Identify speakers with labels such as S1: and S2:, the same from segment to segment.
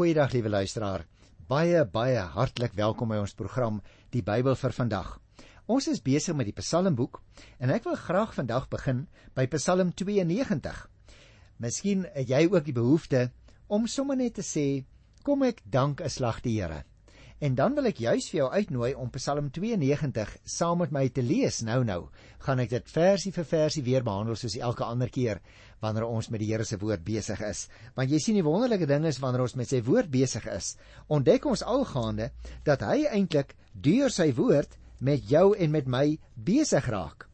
S1: Goeiedag liewe luisteraar. Baie baie hartlik welkom by ons program Die Bybel vir vandag. Ons is besig met die Psalmboek en ek wil graag vandag begin by Psalm 92. Miskien het jy ook die behoefte om sommer net te sê, kom ek dank 'n slag die Here. En dan wil ek juis vir jou uitnooi om Psalm 92 saam met my te lees. Nou nou, gaan ek dit versie vir versie weer behandel soos elke ander keer wanneer ons met die Here se woord besig is. Want jy sien die wonderlike ding is wanneer ons met sy woord besig is, ontdek ons algaande dat hy eintlik deur sy woord met jou en met my besig raak.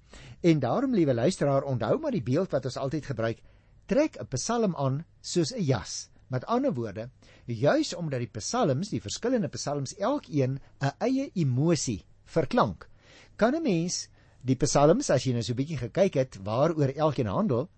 S1: En daarom, liewe luisteraar, onthou maar die beeld wat ons altyd gebruik, trek 'n Psalm aan soos 'n jas. Met ander woorde, juis omdat die psalms, die verskillende psalms elkeen 'n eie emosie verklank, kan 'n mens die psalms as jy nou so 'n bietjie gekyk het waaroor elkeen handel,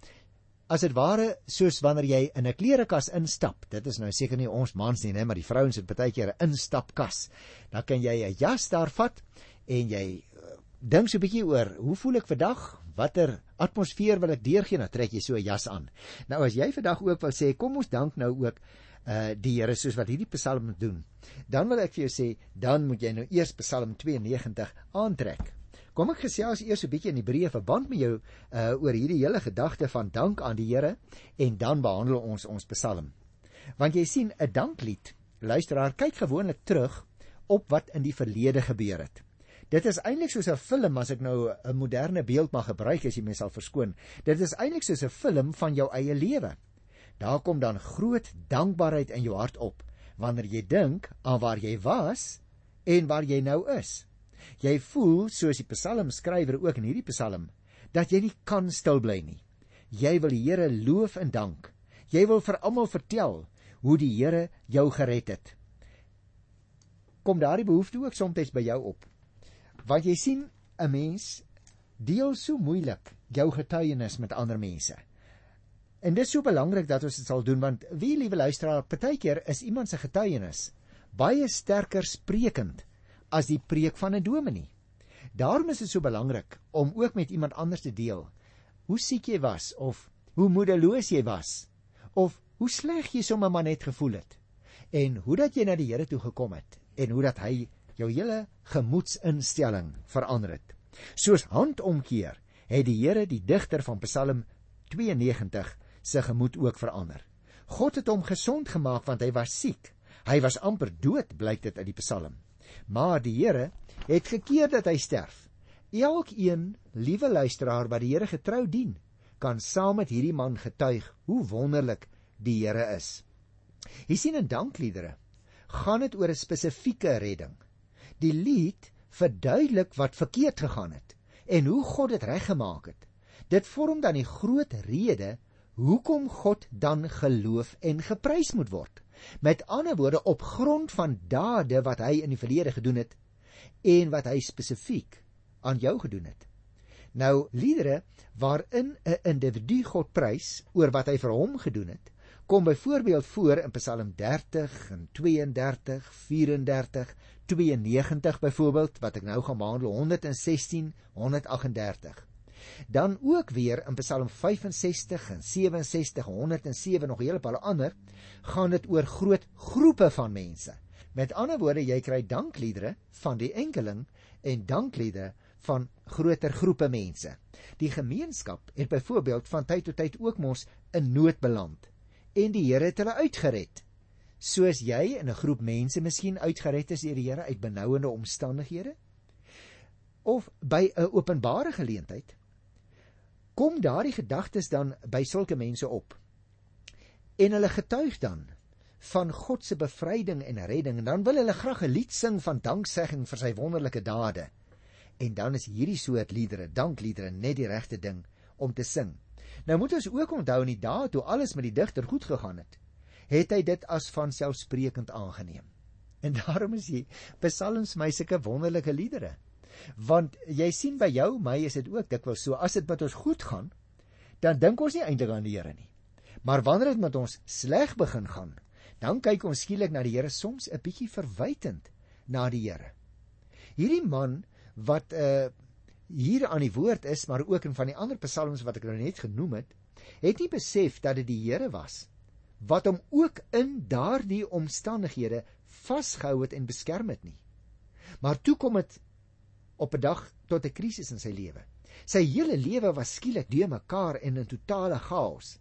S1: as dit ware soos wanneer jy in 'n klerekas instap. Dit is nou seker nie ons mans nie, né, maar die vrouens het baie keer 'n instapkas. Dan kan jy 'n jas daar vat en jy uh, dink so 'n bietjie oor, hoe voel ek vandag? watter atmosfeer wil ek deurgee nou trek jy so 'n jas aan. Nou as jy vandag ook wil sê kom ons dank nou ook uh die Here soos wat hierdie Psalm doen dan wil ek vir jou sê dan moet jy nou eers Psalm 92 aantrek. Kom ek gesels eers 'n bietjie in Hebreë verband met jou uh oor hierdie hele gedagte van dank aan die Here en dan behandel ons ons Psalm. Want jy sien 'n danklied luisteraar kyk gewoonlik terug op wat in die verlede gebeur het Dit is eintlik soos 'n film as ek nou 'n moderne beeld mag gebruik as jy my sal verskoon. Dit is eintlik soos 'n film van jou eie lewe. Daar kom dan groot dankbaarheid in jou hart op wanneer jy dink aan waar jy was en waar jy nou is. Jy voel soos die psalmskrywer ook in hierdie psalm dat jy nie kan stil bly nie. Jy wil die Here loof en dank. Jy wil vir almal vertel hoe die Here jou gered het. Kom daardie behoefte ook soms by jou op? Want jy sien 'n mens deel so moeilik jou getuienis met ander mense. En dit is so belangrik dat ons dit sal doen want wie liewe luisteraar, partykeer is iemand se getuienis baie sterker sprekend as die preek van 'n dominee. Daarom is dit so belangrik om ook met iemand anders te deel hoe siek jy was of hoe moedeloos jy was of hoe sleg jy sommer maar net gevoel het en hoe dat jy na die Here toe gekom het en hoe dat hy jou hele gemoedsinstelling verander het. Soos handomkeer het die Here die digter van Psalm 92 se gemoed ook verander. God het hom gesond gemaak want hy was siek. Hy was amper dood, blyk dit uit die Psalm. Maar die Here het gekeer dat hy sterf. Elkeen, liewe luisteraar wat die Here getrou dien, kan saam met hierdie man getuig hoe wonderlik die Here is. Jy sien in dankliedere gaan dit oor 'n spesifieke redding. Die lied verduidelik wat verkeerd gegaan het en hoe God dit reggemaak het. Dit vorm dan die groot rede hoekom God dan geloof en geprys moet word. Met ander woorde op grond van dade wat hy in die verlede gedoen het en wat hy spesifiek aan jou gedoen het. Nou liedere waarin 'n individu God prys oor wat hy vir hom gedoen het, kom byvoorbeeld voor in Psalm 30 en 32, 34, 92 byvoorbeeld wat ek nou gaan behandel 116, 138. Dan ook weer in Psalm 65 en 67, 107 nog 'n hele paar ander gaan dit oor groot groepe van mense. Met ander woorde, jy kry dankliedere van die enkeling en dankliedere van groter groepe mense. Die gemeenskap het byvoorbeeld van tyd tot tyd ook mos in nood beland en die Here het hulle uitgered. Soos jy in 'n groep mense miskien uitgered is deur die Here uit benouende omstandighede of by 'n openbare geleentheid, kom daardie gedagtes dan by sulke mense op. En hulle getuig dan van God se bevryding en redding en dan wil hulle graag 'n lied sing van danksegging vir sy wonderlike dade. En dan is hierdie soort liedere, dankliedere net die regte ding om te sing. Nou moet ons ook onthou in die dae toe alles met die digter goed gegaan het, het hy dit as van selfsprekend aangeneem. En daarom is die psalms my sulke wonderlike liedere. Want jy sien by jou, my is dit ook dikwels so as dit met ons goed gaan, dan dink ons nie eintlik aan die Here nie. Maar wanneer dit met ons sleg begin gaan, dan kyk ons skielik na die Here soms 'n bietjie verwytend na die Here. Hierdie man wat 'n uh, eh, hier aan die woord is, maar ook in van die ander psalms wat ek nou net genoem het, het nie besef dat dit die Here was wat hom ook in daardie omstandighede vasgehou het en beskerm het nie. Maar toe kom dit op 'n dag tot 'n krisis in sy lewe. Sy hele lewe was skielik de mekaar en in totale chaos.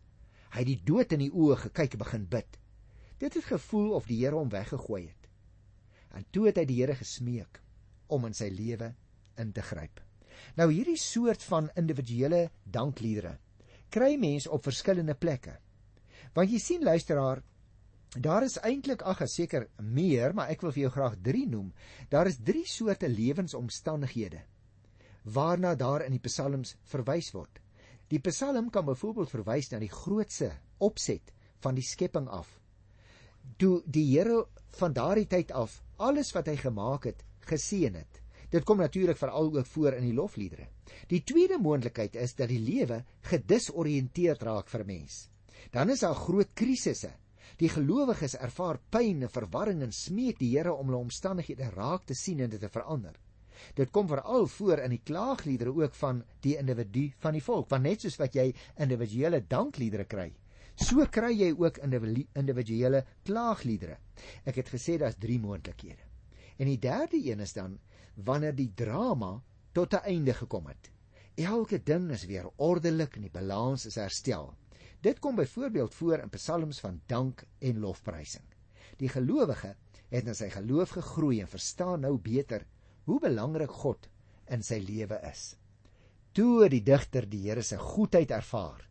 S1: Hy het die dood in die oë gekyk en begin bid. Dit het gevoel of die Here hom weggegooi het. En toe het hy die Here gesmeek om in sy lewe in te gryp. Nou hierdie soort van individuele dankliedere kry mense op verskillende plekke. Want jy sien luisteraar, daar is eintlik ag seker meer, maar ek wil vir jou graag 3 noem. Daar is 3 soorte lewensomstandighede waarna daar in die psalms verwys word. Die psalm kan byvoorbeeld verwys na die grootse opset van die skepping af. Toe die Here van daardie tyd af alles wat hy gemaak het, geseën het. Dit kom natuurlik veral ook voor in die lofliedere. Die tweede moontlikheid is dat die lewe gedisoriënteerd raak vir mens dan is daar groot krisisse. Die gelowiges ervaar pyn en verwarring en smeek die Here om hulle omstandighede raak te sien en dit te verander. Dit kom veral voor in die klaagliedere ook van die individu van die volk, want net soos wat jy individuele dankliedere kry, so kry jy ook individuele klaagliedere. Ek het gesê daar's 3 moontlikhede. En die derde een is dan wanneer die drama tot 'n einde gekom het. Elke ding is weer ordelik en die balans is herstel. Dit kom byvoorbeeld voor in psalms van dank en lofprysing. Die gelowige het in sy geloof gegroei en verstaan nou beter hoe belangrik God in sy lewe is. Toe die digter die Here se goedheid ervaar,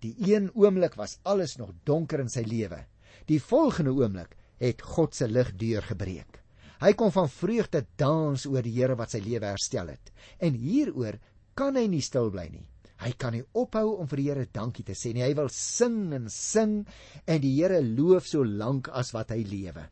S1: die een oomblik was alles nog donker in sy lewe. Die volgende oomblik het God se lig deurgebreek. Hy kon van vreugde dans oor die Here wat sy lewe herstel het. En hieroor kan hy nie stil bly nie. Hy kan nie ophou om vir die Here dankie te sê nie. Hy wil sing en sing en die Here loof so lank as wat hy lewe.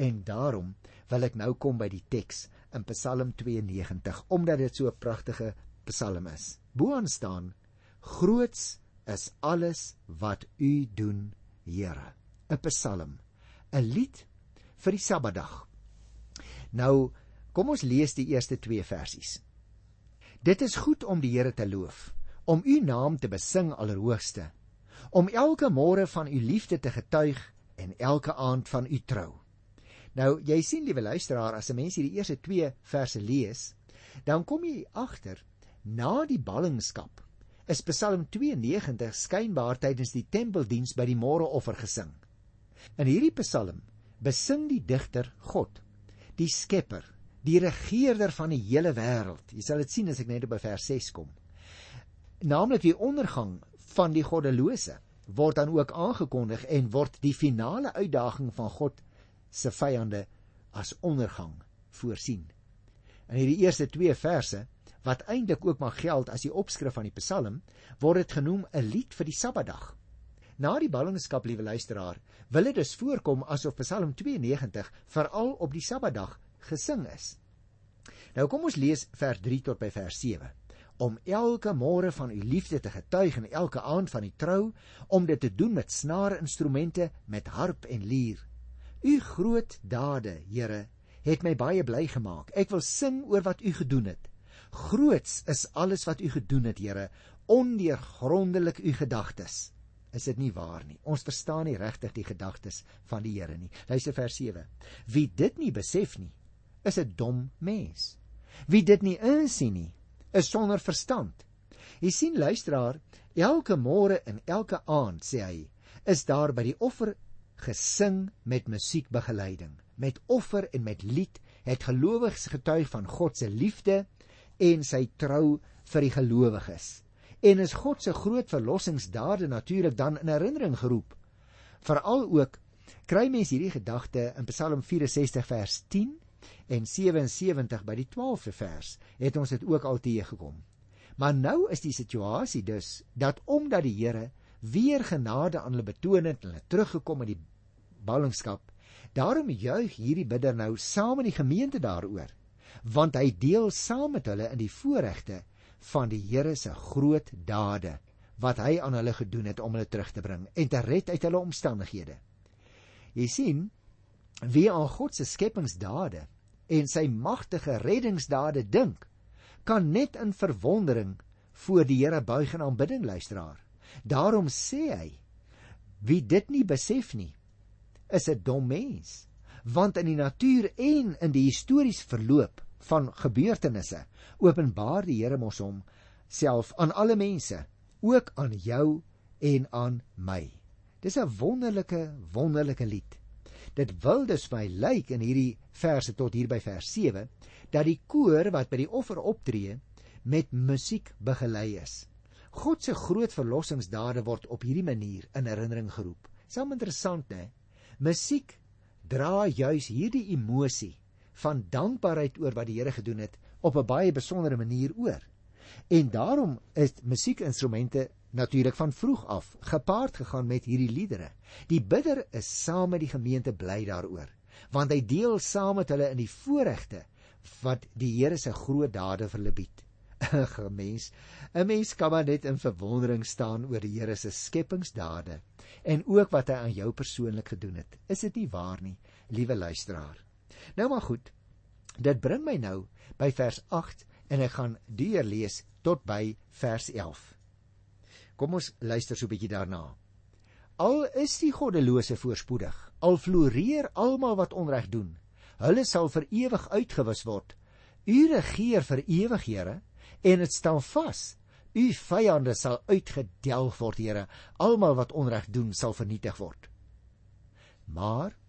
S1: En daarom wil ek nou kom by die teks in Psalm 92 omdat dit so 'n pragtige Psalm is. Boaan staan: Groots is alles wat U doen, Here. 'n Psalm, 'n lied vir die Sabbatdag. Nou, kom ons lees die eerste 2 versies. Dit is goed om die Here te loof om u naam te besing allerhoogste om elke môre van u liefde te getuig en elke aand van u trou. Nou jy sien liewe luisteraar as 'n mens hierdie eerste 2 verse lees dan kom jy agter na die ballingskap is Psalm 92 skynbaar tydens die tempeldiens by die môreoffer gesing. In hierdie psalm besing die digter God die skepper die regerder van die hele wêreld jy sal dit sien as ek net by vers 6 kom naamlik die ondergang van die goddelose word dan ook aangekondig en word die finale uitdaging van God se vyande as ondergang voorsien. In hierdie eerste 2 verse wat eintlik ook maar geld as die opskrif van die Psalm, word dit genoem 'n lied vir die Sabbatdag. Na die ballingskap, liewe luisteraar, wil dit dus voorkom asof Psalm 92 veral op die Sabbatdag gesing is. Nou kom ons lees vers 3 tot by vers om elke môre van u liefde te getuig en elke aand van u trou om dit te doen met snaarinstrumente met harp en lier. U groot dade Here het my baie bly gemaak. Ek wil sing oor wat u gedoen het. Groots is alles wat u gedoen het Here ondeurgrondelik u gedagtes is dit nie waar nie ons verstaan nie regtig die gedagtes van die Here nie luister vers 7 wie dit nie besef nie is 'n dom mens wie dit nie insien nie is sonder verstand. Jy sien luisteraar, elke môre en elke aand sê hy, is daar by die offer gesing met musiekbegeleiding. Met offer en met lied het gelowiges getuig van God se liefde en sy trou vir die gelowiges. En is God se groot verlossingsdade natuurlik dan in herinnering geroep. Veral ook kry mens hierdie gedagte in Psalm 64 vers 10 en 77 by die 12de vers het ons dit ook al teë gekom. Maar nou is die situasie dus dat omdat die Here weer genade aan hulle betoon het en hulle teruggekom in die ballingskap, daarom juig hierdie bidder nou saam in die gemeente daaroor, want hy deel saam met hulle in die voorregte van die Here se groot dade wat hy aan hulle gedoen het om hulle terug te bring en te red uit hulle omstandighede. Jy sien, wie aan God se skepingsdade en sy magtige reddingsdade dink, kan net in verwondering voor die Here buig en aanbidding luisteraar. Daarom sê hy: Wie dit nie besef nie, is 'n dom mens, want in die natuur en in die historiese verloop van gebeurtenisse openbaar die Here mos hom self aan alle mense, ook aan jou en aan my. Dis 'n wonderlike wonderlike lied. Dit wil dus my lyk in hierdie verse tot hier by vers 7 dat die koor wat by die offer optree met musiek begelei is. God se groot verlossingsdade word op hierdie manier in herinnering geroep. Sal interessant hè. Musiek dra juis hierdie emosie van dankbaarheid oor wat die Here gedoen het op 'n baie besondere manier oor. En daarom is musiekinstrumente natuurlik van vroeg af gepaard gegaan met hierdie liedere. Die bidder is saam met die gemeente bly daaroor, want hy deel saam met hulle in die voorregte wat die Here se groot dade vir hulle bied. 'n Mens, 'n mens kan maar net in verwondering staan oor die Here se skepingsdade en ook wat hy aan jou persoonlik gedoen het. Is dit nie waar nie, liewe luisteraar? Nou maar goed. Dit bring my nou by vers 8 en ek gaan deurlees tot by vers 11. Kom ons luister so 'n bietjie daarna. Al is die goddelose voorspoedig, al floreer almal wat onreg doen, hulle sal vir ewig uitgewis word. U regeer vir ewig, Here, en dit staan vas. U vyande sal uitgedelg word, Here. Almal wat onreg doen, sal vernietig word. Maar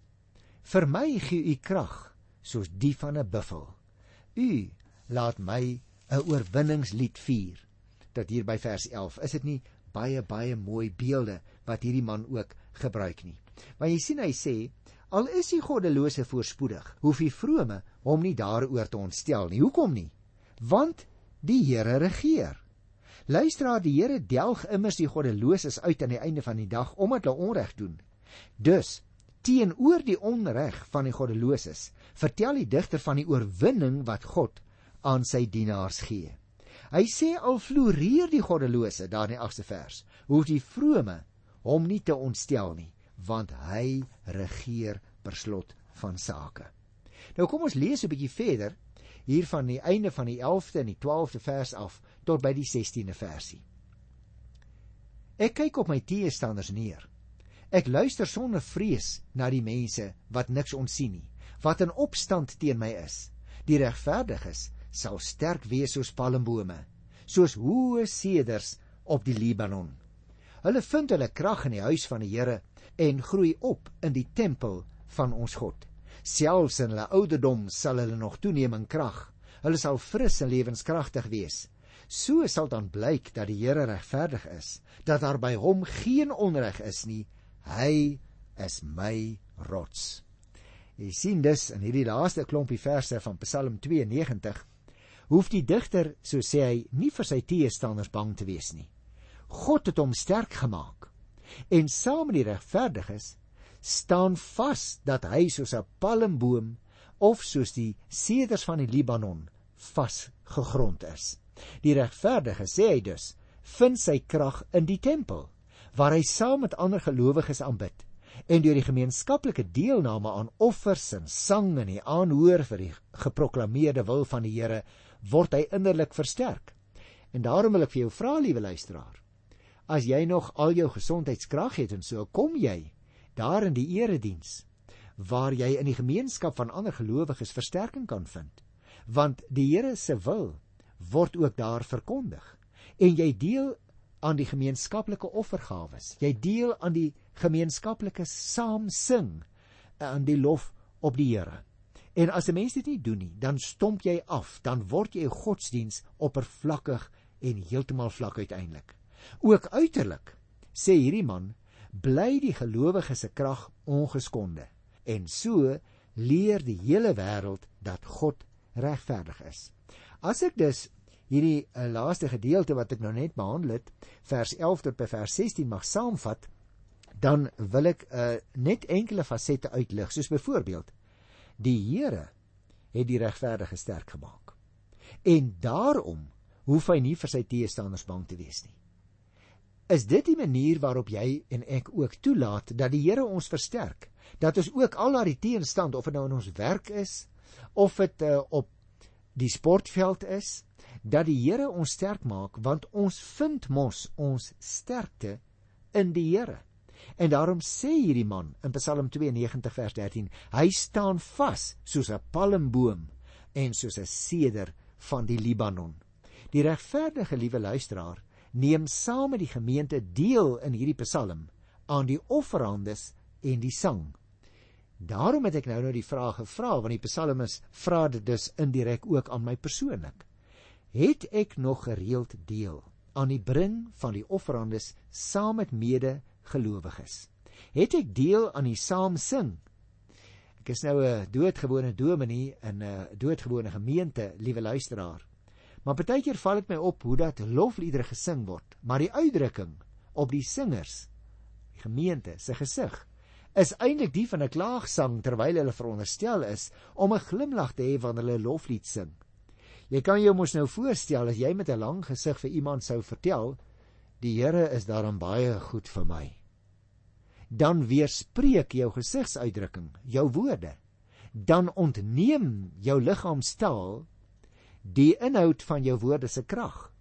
S1: vir my gee u krag soos die van 'n buffel. U laat my 'n oorwinningslied vier. Tot hier by vers 11. Is dit nie baie baie mooi beelde wat hierdie man ook gebruik nie? Maar jy sien hy sê al is die goddelose voorspoedig, hoef die vrome hom nie daaroor te ontstel nie. Hoekom nie? Want die Here regeer. Luisteraar, die Here delg immers die goddeloses uit aan die einde van die dag omdat hulle onreg doen. Dus teenoor die onreg van die goddeloses, vertel die digter van die oorwinning wat God aan sy dienaars gee. Hy sê al floreer die goddelose daar in die 8ste vers, hoef die vrome hom nie te ontstel nie, want hy regeer per slot van sake. Nou kom ons lees 'n bietjie verder hier van die einde van die 11de en die 12de vers af tot by die 16de versie. Ek kyk op my teestanders neer Ek luister sonder vrees na die mense wat niks ontsien nie, wat in opstand teen my is. Die regverdiges sal sterk wees soos palmbome, soos hoë seders op die Libanon. Hulle vind hulle krag in die huis van die Here en groei op in die tempel van ons God. Selfs in hulle ouderdom sal hulle nog toeneem in krag. Hulle sal fris en lewenskragtig wees. So sal dan blyk dat die Here regverdig is, dat daar by hom geen onreg is nie Hy is my rots. Jy sien dus in hierdie laaste klompie verse van Psalm 92 hoef die digter, so sê hy, nie vir sy teestanders bang te wees nie. God het hom sterk gemaak. En saam met die regverdiges staan vas dat hy soos 'n palmboom of soos die seders van die Libanon vas gegrond is. Die regverdige sê hy dus vind sy krag in die tempel waar hy saam met ander gelowiges aanbid en deur die gemeenskaplike deelname aan offers en sang en die aanhoor vir die geproklaameerde wil van die Here word hy innerlik versterk. En daarom wil ek vir jou vra liewe luisteraar, as jy nog al jou gesondheidskrag het en so kom jy daar in die erediens waar jy in die gemeenskap van ander gelowiges versterking kan vind, want die Here se wil word ook daar verkondig en jy deel aan die gemeenskaplike offergawes. Jy deel aan die gemeenskaplike saam sing eh, aan die lof op die Here. En as 'n mens dit nie doen nie, dan stomp jy af, dan word jy godsdiens oppervlakkig en heeltemal vlak uiteindelik. Ook uiterlik sê hierdie man bly die gelowige se krag ongeskonde en so leer die hele wêreld dat God regverdig is. As ek dus hierdie uh, laaste gedeelte wat ek nou net behandel het, vers 11 tot by vers 16 mag saamvat, dan wil ek uh, net enkele fasette uitlig, soos byvoorbeeld die Here het die regverdige sterk gemaak. En daarom hoef hy nie vir sy teestanders bang te wees nie. Is dit die manier waarop jy en ek ook toelaat dat die Here ons versterk? Dat ons ook al daardie teenstand of dit nou in ons werk is of dit uh, op die sportveld is, dat die Here ons sterk maak want ons vind mos ons sterkte in die Here. En daarom sê hierdie man in Psalm 92 vers 13, hy staan vas soos 'n palmboom en soos 'n seder van die Libanon. Die regverdige liewe luisteraar neem saam met die gemeente deel in hierdie Psalm aan die offerandes en die sang. Daarom het ek nou nou die vraag gevra want die psalmis vra dit dus indirek ook aan my persoonlik. Het ek nog gereeld deel aan die bring van die offerandes saam met medegelowiges? Het ek deel aan die saam sing? Ek is nou 'n doodgewone dominee in 'n doodgewone gemeente, liewe luisteraar. Maar baie keer val dit my op hoe dat lofliedere gesing word, maar die uitdrukking op die singers, die gemeente se gesig is eintlik die van 'n klaagsang terwyl hulle veronderstel is om 'n glimlag te hê wanneer hulle loflied sing. Jy kan jou mos nou voorstel as jy met 'n lang gesig vir iemand sou vertel, die Here is daarom baie goed vir my. Dan weerspreek jou gesigsuitdrukking jou woorde. Dan ontneem jou liggaamstaal die inhoud van jou woorde se krag.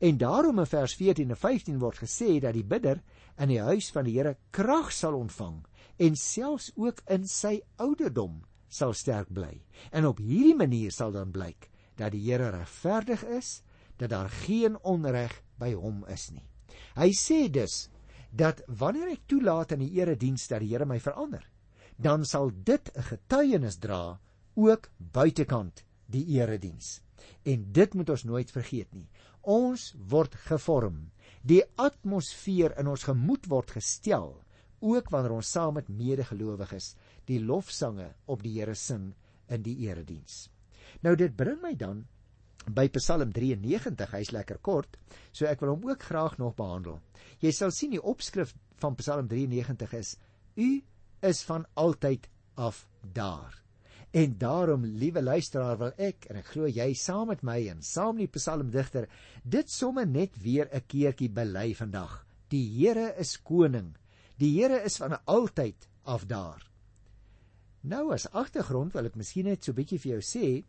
S1: En daarom in vers 14 en 15 word gesê dat die bidder in die huis van die Here krag sal ontvang en selfs ook in sy ouderdom sal sterk bly. En op hierdie manier sal dan blyk dat die Here regverdig is, dat daar geen onreg by hom is nie. Hy sê dus dat wanneer ek toelaat in die erediens dat die Here my verander, dan sal dit 'n getuienis dra ook buitekant die erediens. En dit moet ons nooit vergeet nie. Ons word gevorm. Die atmosfeer in ons gemoed word gestel ook wanneer ons saam met medegelowiges die lofsange op die Here sing in die erediens. Nou dit bring my dan by Psalm 93, hy's lekker kort, so ek wil hom ook graag nog behandel. Jy sal sien die opskrif van Psalm 93 is: U is van altyd af daar. En daarom, liewe luisteraar, wil ek en ek glo jy saam met my en saam die psalmdigter dit somme net weer 'n keertjie bely vandag. Die Here is koning. Die Here is van altyd af daar. Nou as agtergrond wil ek miskien net so 'n bietjie vir jou sê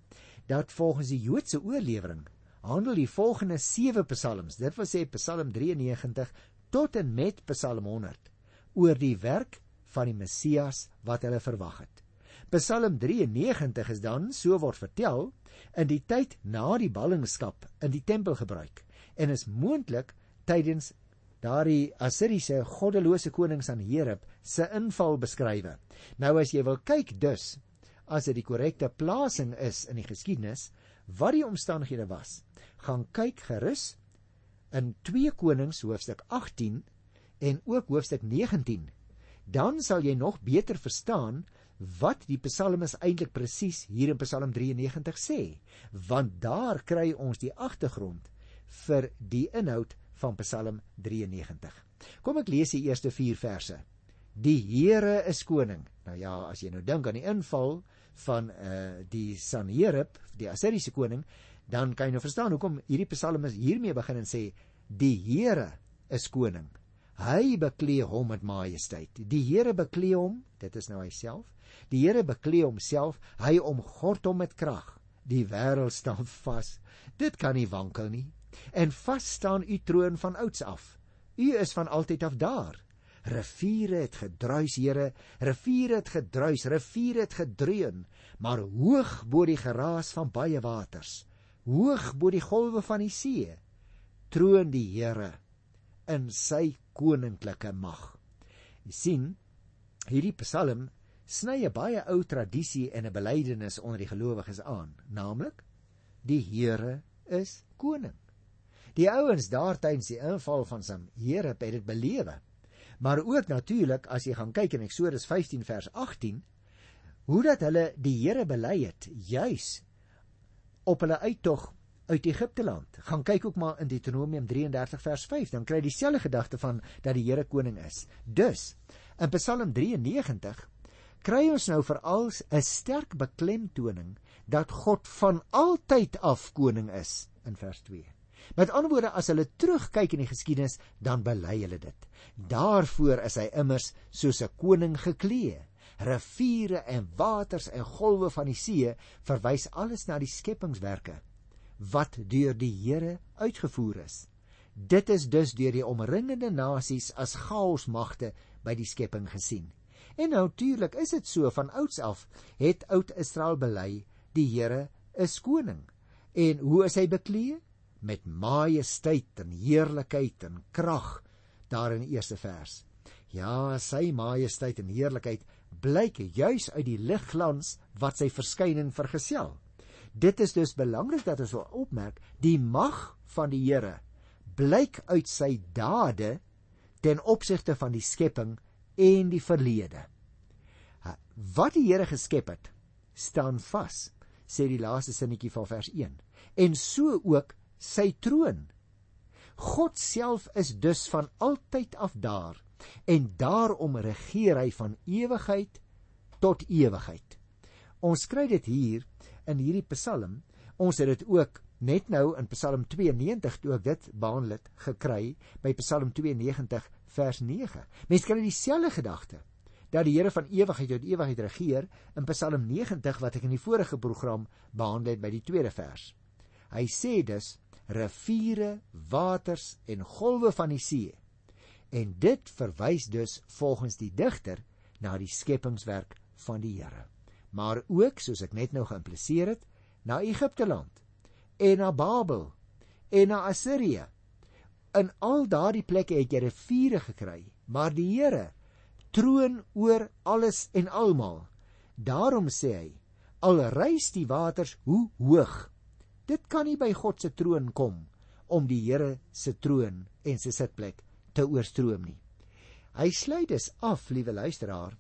S1: dat volgens die Joodse oorlewering handel die volgende 7 psalms, dit wil sê Psalm 93 tot en met Psalm 100, oor die werk van die Messias wat hulle verwag het. Psalm 93 is dan, so word vertel, in die tyd na die ballingskap in die tempel gebruik en is moontlik tydens daardie Assiriese goddelose koning Sanherib se inval beskrywe. Nou as jy wil kyk dus as dit die korrekte plasing is in die geskiedenis wat die omstandighede was, gaan kyk gerus in 2 Konings hoofstuk 18 en ook hoofstuk 19. Dan sal jy nog beter verstaan wat die psalmis eintlik presies hier in Psalm 93 sê, want daar kry ons die agtergrond vir die inhoud van Psalm 93. Kom ek lees die eerste 4 verse. Die Here is koning. Nou ja, as jy nou dink aan die inval van uh die Sanherib, die Assiriese koning, dan kan jy nou verstaan hoekom hierdie Psalm is hiermee begin en sê die Here is koning. Hy beklee hom met majesteit. Die Here beklee hom, dit is nou hy self. Die Here beklee homself, hy omgord hom met krag. Die wêreld staan vas. Dit kan nie wankel nie en vas staan u troon van ouds af. U is van altyd af daar. Riviere het gedruis, Here, riviere het gedruis, riviere het gedreun, maar hoog bo die geraas van baie waters, hoog bo die golwe van die see, troon die Here in sy koninklike mag. Jy sien, hierdie Psalm sny 'n baie ou tradisie en 'n belydenis onder die gelowiges aan, naamlik die Here is koning. Die ouens daar tydens die inval van Sam Here het dit belewe. Maar ook natuurlik as jy gaan kyk in Eksodus 15 vers 18 hoe dat hulle die Here bely het juis op hulle uittog uit Egipte land. Gaan kyk ook maar in Deuteronomium 33 vers 5, dan kry jy dieselfde gedagte van dat die Here koning is. Dus in Psalm 93 kry ons nou veral 'n sterk beklemtoning dat God van altyd af koning is in vers 2. Met ander woorde, as hulle terugkyk in die geskiedenis, dan bely hulle dit. Daarvoor is hy immers soos 'n koning geklee. Riviere en waters en golwe van die see verwys alles na die skepingswerke wat deur die Here uitgevoer is. Dit is dus deur die omringende nasies as chaosmagte by die skepping gesien. En natuurlik is dit so van ouds af het oud Israel bely die Here is koning. En hoe is hy beklee? Met majesteit en heerlikheid en krag daar in die eerste vers. Ja, sy majesteit en heerlikheid blyk juis uit die ligglans wat sy verskyning vergesel. Dit is dus belangrik dat ons wil opmerk die mag van die Here blyk uit sy dade ten opsigte van die skepping en die verlede. Wat die Here geskep het, staan vas, sê die laaste sinnetjie van vers 1. En so ook sy troon. God self is dus van altyd af daar en daarom regeer hy van ewigheid tot ewigheid. Ons kry dit hier in hierdie Psalm. Ons het dit ook net nou in Psalm 92 toe ek dit behandel het gekry by Psalm 92 vers 9. Mense kry dieselfde gedagte dat die Here van ewigheid tot ewigheid regeer in Psalm 90 wat ek in die vorige program behandel het by die tweede vers. Hy sê dus riviere, waters en golwe van die see. En dit verwys dus volgens die digter na die skepingswerk van die Here. Maar ook, soos ek net nou geïmpliseer het, na Egipte land en na Babel en na Assirië. In al daardie plekke het jy riviere gekry, maar die Here troon oor alles en almal. Daarom sê hy: Al reis die waters hoe hoog, dit kan nie by God se troon kom om die Here se troon en sy sitplek te oorstroom nie. Hy sluit dus af, liewe luisteraar,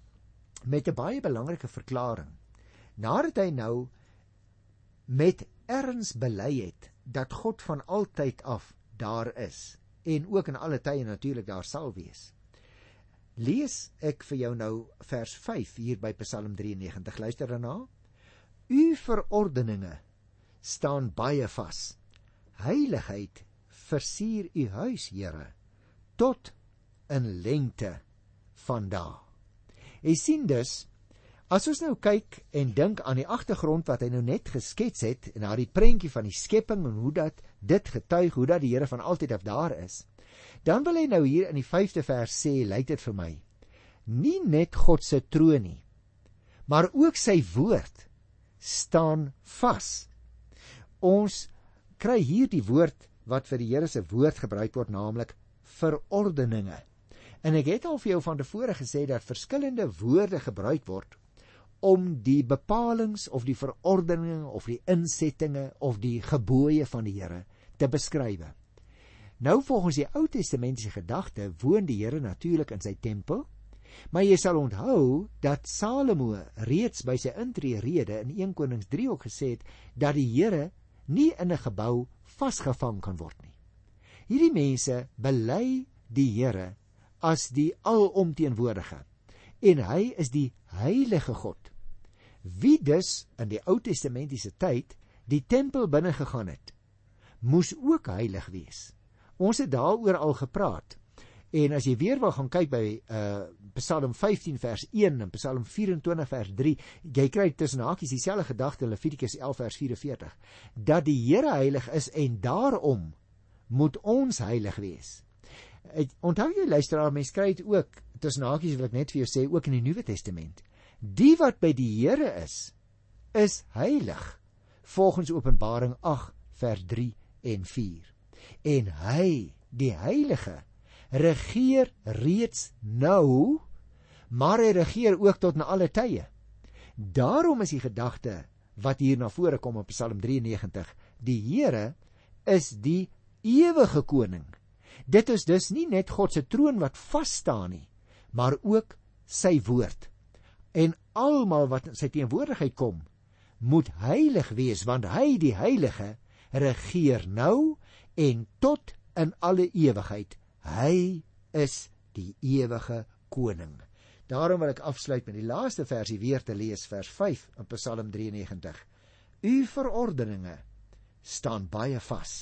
S1: met 'n baie belangrike verklaring. Nadat hy nou met erns bely het dat God van altyd af daar is en ook in alle tye natuurlik daar sal wees. Lees ek vir jou nou vers 5 hier by Psalm 93. Luister daarna. U verordeninge staan baie vas. Heiligheid versier u huis, Here, tot in lengte van dae. Jy sien dus As ons nou kyk en dink aan die agtergrond wat hy nou net geskets het en na die prentjie van die skepping en hoe dat dit getuig hoe dat die Here van altyd af daar is. Dan wil hy nou hier in die 5de vers sê, lyk dit vir my, nie net God se troon nie, maar ook sy woord staan vas. Ons kry hier die woord wat vir die Here se woord gebruik word, naamlik verordeninge. En ek het al vir jou van tevore gesê dat verskillende woorde gebruik word om die bepalinge of die verordeninge of die insettinge of die gebooie van die Here te beskryf. Nou volgens die Ou Testamentiese gedagte woon die Here natuurlik in sy tempel, maar jy sal onthou dat Salomo reeds by sy intreerede in 1 Konings 3 ook gesê het dat die Here nie in 'n gebou vasgevang kan word nie. Hierdie mense bely die Here as die alomteenwoordige en hy is die heilige God wie dus in die Ou Testamentiese tyd die tempel binne gegaan het, moes ook heilig wees. Ons het daaroor al gepraat. En as jy weer wil gaan kyk by uh Psalm 15 vers 1 en Psalm 24 vers 3, jy kry tussen hakies dieselfde gedagte in Levitikus 11 vers 44 dat die Here heilig is en daarom moet ons heilig wees. Onthou jy luisteraar, mense kry dit ook tussen hakies wil ek net vir jou sê ook in die Nuwe Testament. Die wat by die Here is, is heilig volgens Openbaring 8 vers 3 en 4. En hy, die heilige, regeer reeds nou, maar hy regeer ook tot in alle tye. Daarom is die gedagte wat hier na vore kom op Psalm 93, die Here is die ewige koning. Dit is dus nie net God se troon wat vas staan nie, maar ook sy woord en almal wat in sy teenwoordigheid kom moet heilig wees want hy die heilige regeer nou en tot in alle ewigheid hy is die ewige koning daarom wil ek afsluit met die laaste versie weer te lees vers 5 in Psalm 93 u verordeninge staan baie vas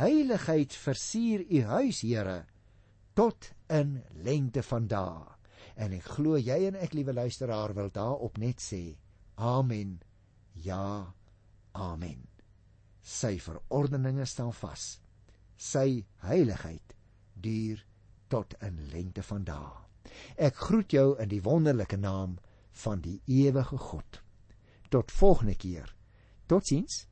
S1: heiligheid versier u huis Here tot in lengte van dae En ek glo jy en ek, liewe luisteraar, wil daarop net sê: Amen. Ja. Amen. Sy verordeninge staan vas. sy heiligheid duur tot in lengte van dae. Ek groet jou in die wonderlike naam van die ewige God. Tot volgende keer. Totsiens.